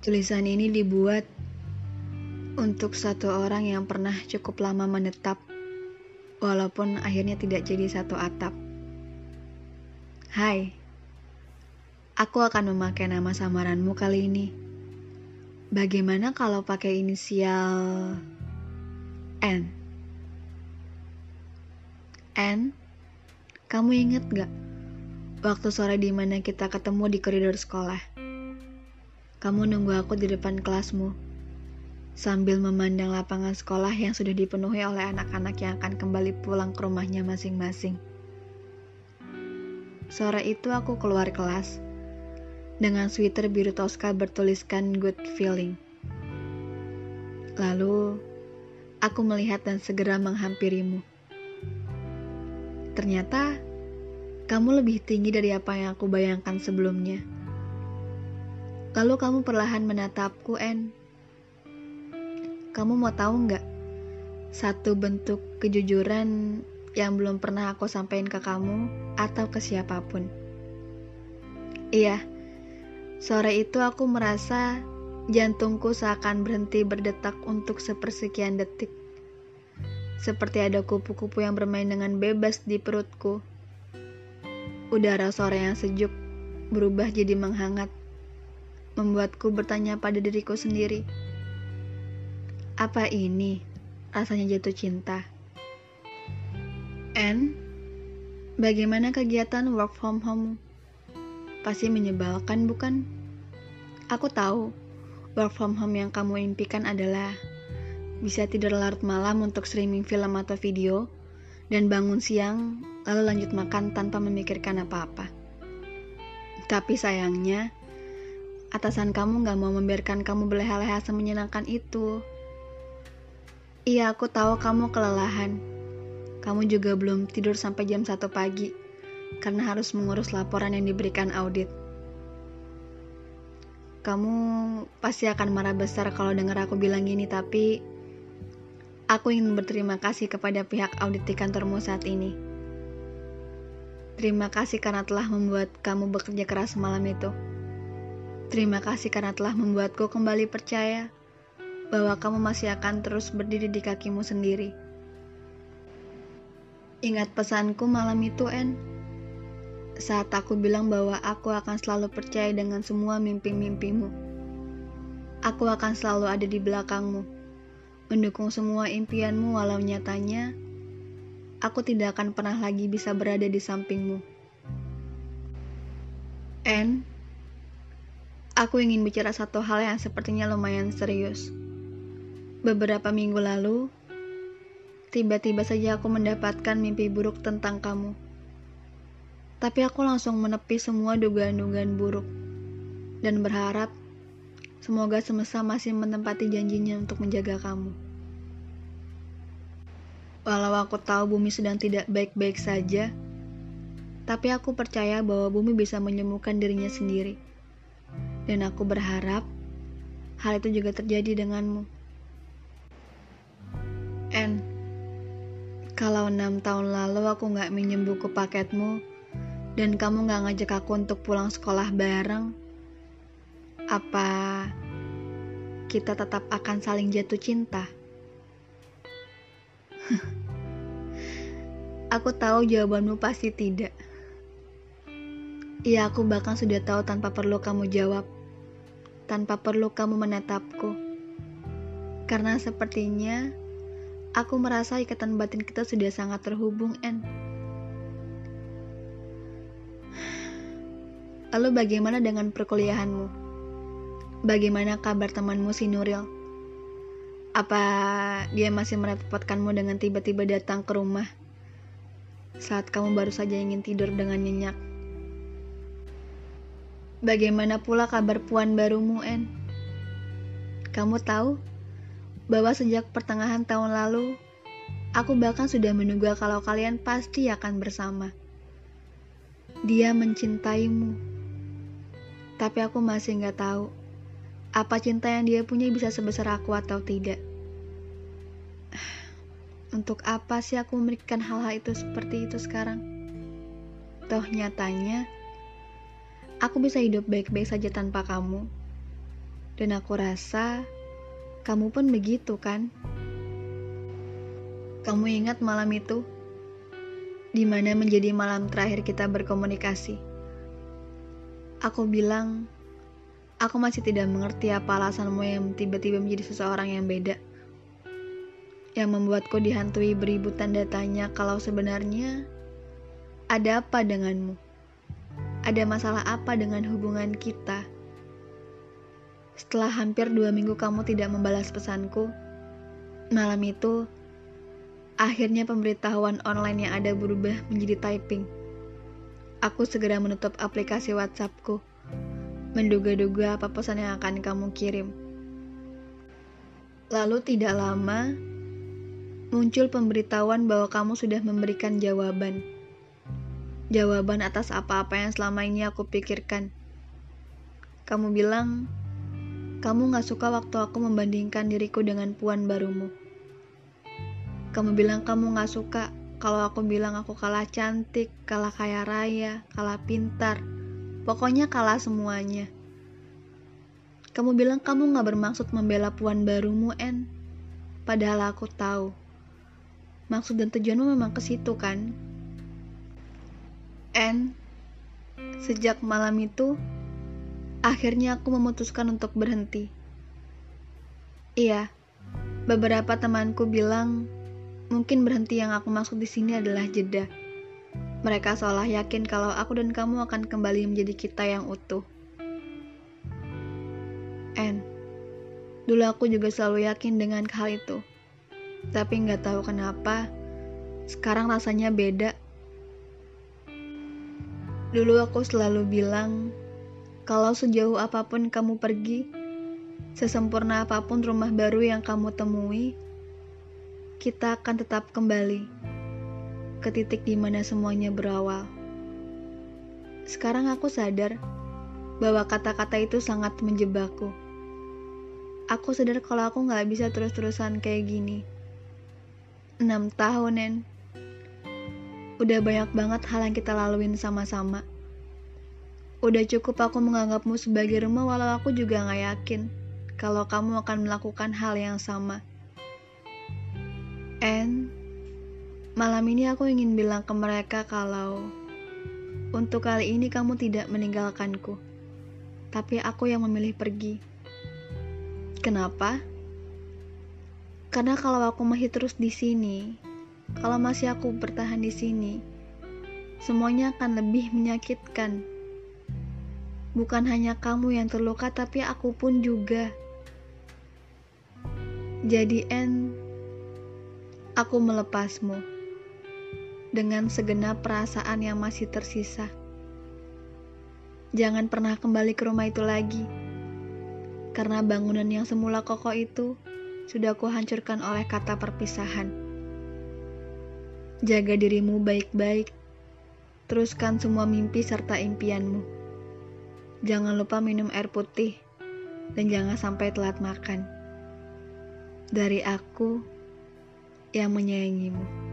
Tulisan ini dibuat untuk satu orang yang pernah cukup lama menetap, walaupun akhirnya tidak jadi satu atap. Hai, aku akan memakai nama samaranmu kali ini. Bagaimana kalau pakai inisial N? N, kamu inget gak waktu sore di mana kita ketemu di koridor sekolah? Kamu nunggu aku di depan kelasmu, sambil memandang lapangan sekolah yang sudah dipenuhi oleh anak-anak yang akan kembali pulang ke rumahnya masing-masing. Sore itu aku keluar kelas, dengan sweater biru Tosca bertuliskan good feeling. Lalu, aku melihat dan segera menghampirimu. Ternyata, kamu lebih tinggi dari apa yang aku bayangkan sebelumnya. Lalu kamu perlahan menatapku, En. Kamu mau tahu nggak? Satu bentuk kejujuran yang belum pernah aku sampaikan ke kamu atau ke siapa pun. Iya, sore itu aku merasa jantungku seakan berhenti berdetak untuk sepersekian detik. Seperti ada kupu-kupu yang bermain dengan bebas di perutku. Udara sore yang sejuk berubah jadi menghangat membuatku bertanya pada diriku sendiri. Apa ini rasanya jatuh cinta? And bagaimana kegiatan work from home? Pasti menyebalkan bukan? Aku tahu work from home yang kamu impikan adalah bisa tidur larut malam untuk streaming film atau video dan bangun siang lalu lanjut makan tanpa memikirkan apa-apa. Tapi sayangnya, atasan kamu gak mau membiarkan kamu berleha-leha semenyenangkan itu. Iya, aku tahu kamu kelelahan. Kamu juga belum tidur sampai jam 1 pagi karena harus mengurus laporan yang diberikan audit. Kamu pasti akan marah besar kalau dengar aku bilang gini, tapi aku ingin berterima kasih kepada pihak audit di kantormu saat ini. Terima kasih karena telah membuat kamu bekerja keras malam itu. Terima kasih karena telah membuatku kembali percaya bahwa kamu masih akan terus berdiri di kakimu sendiri. Ingat pesanku malam itu, En. Saat aku bilang bahwa aku akan selalu percaya dengan semua mimpi-mimpimu. Aku akan selalu ada di belakangmu, mendukung semua impianmu walau nyatanya aku tidak akan pernah lagi bisa berada di sampingmu. En, Aku ingin bicara satu hal yang sepertinya lumayan serius. Beberapa minggu lalu, tiba-tiba saja aku mendapatkan mimpi buruk tentang kamu. Tapi aku langsung menepi semua dugaan-dugaan buruk dan berharap semoga semesta masih menempati janjinya untuk menjaga kamu. Walau aku tahu bumi sedang tidak baik-baik saja, tapi aku percaya bahwa bumi bisa menyembuhkan dirinya sendiri dan aku berharap hal itu juga terjadi denganmu. And kalau enam tahun lalu aku nggak minjem buku paketmu dan kamu nggak ngajak aku untuk pulang sekolah bareng, apa kita tetap akan saling jatuh cinta? aku tahu jawabanmu pasti tidak. Iya, aku bahkan sudah tahu tanpa perlu kamu jawab tanpa perlu kamu menatapku. Karena sepertinya aku merasa ikatan batin kita sudah sangat terhubung, En. Lalu bagaimana dengan perkuliahanmu? Bagaimana kabar temanmu si Nuril? Apa dia masih merepotkanmu dengan tiba-tiba datang ke rumah saat kamu baru saja ingin tidur dengan nyenyak? Bagaimana pula kabar puan barumu, En? Kamu tahu bahwa sejak pertengahan tahun lalu, aku bahkan sudah menduga kalau kalian pasti akan bersama. Dia mencintaimu, tapi aku masih nggak tahu apa cinta yang dia punya bisa sebesar aku atau tidak. Untuk apa sih aku memberikan hal-hal itu seperti itu sekarang? Toh nyatanya, Aku bisa hidup baik-baik saja tanpa kamu. Dan aku rasa kamu pun begitu kan? Kamu ingat malam itu? Di mana menjadi malam terakhir kita berkomunikasi. Aku bilang, aku masih tidak mengerti apa alasanmu yang tiba-tiba menjadi seseorang yang beda. Yang membuatku dihantui beribu tanda tanya kalau sebenarnya ada apa denganmu? Ada masalah apa dengan hubungan kita? Setelah hampir dua minggu kamu tidak membalas pesanku, malam itu akhirnya pemberitahuan online yang ada berubah menjadi typing. Aku segera menutup aplikasi WhatsAppku, menduga-duga apa pesan yang akan kamu kirim. Lalu tidak lama, muncul pemberitahuan bahwa kamu sudah memberikan jawaban. Jawaban atas apa-apa yang selama ini aku pikirkan. Kamu bilang, kamu gak suka waktu aku membandingkan diriku dengan puan barumu. Kamu bilang kamu gak suka kalau aku bilang aku kalah cantik, kalah kaya raya, kalah pintar. Pokoknya kalah semuanya. Kamu bilang kamu gak bermaksud membela puan barumu, En. Padahal aku tahu. Maksud dan tujuanmu memang ke situ kan? En, sejak malam itu, Akhirnya aku memutuskan untuk berhenti. Iya, beberapa temanku bilang mungkin berhenti yang aku maksud di sini adalah jeda. Mereka seolah yakin kalau aku dan kamu akan kembali menjadi kita yang utuh. And dulu aku juga selalu yakin dengan hal itu. Tapi nggak tahu kenapa, sekarang rasanya beda. Dulu aku selalu bilang kalau sejauh apa pun kamu pergi, sesempurna apa pun rumah baru yang kamu temui, kita akan tetap kembali ke titik di mana semuanya berawal. Sekarang aku sadar bahwa kata-kata itu sangat menjebakku. Aku sadar kalau aku gak bisa terus-terusan kayak gini. Enam tahun, Nen. Udah banyak banget hal yang kita laluin sama-sama. Udah cukup aku menganggapmu sebagai rumah walau aku juga gak yakin kalau kamu akan melakukan hal yang sama. And malam ini aku ingin bilang ke mereka kalau untuk kali ini kamu tidak meninggalkanku, tapi aku yang memilih pergi. Kenapa? Karena kalau aku masih terus di sini, kalau masih aku bertahan di sini, semuanya akan lebih menyakitkan Bukan hanya kamu yang terluka, tapi aku pun juga. Jadi, En, aku melepasmu dengan segenap perasaan yang masih tersisa. Jangan pernah kembali ke rumah itu lagi, karena bangunan yang semula kokoh itu sudah kuhancurkan oleh kata perpisahan. Jaga dirimu baik-baik, teruskan semua mimpi serta impianmu. Jangan lupa minum air putih dan jangan sampai telat makan. Dari aku yang menyayangimu.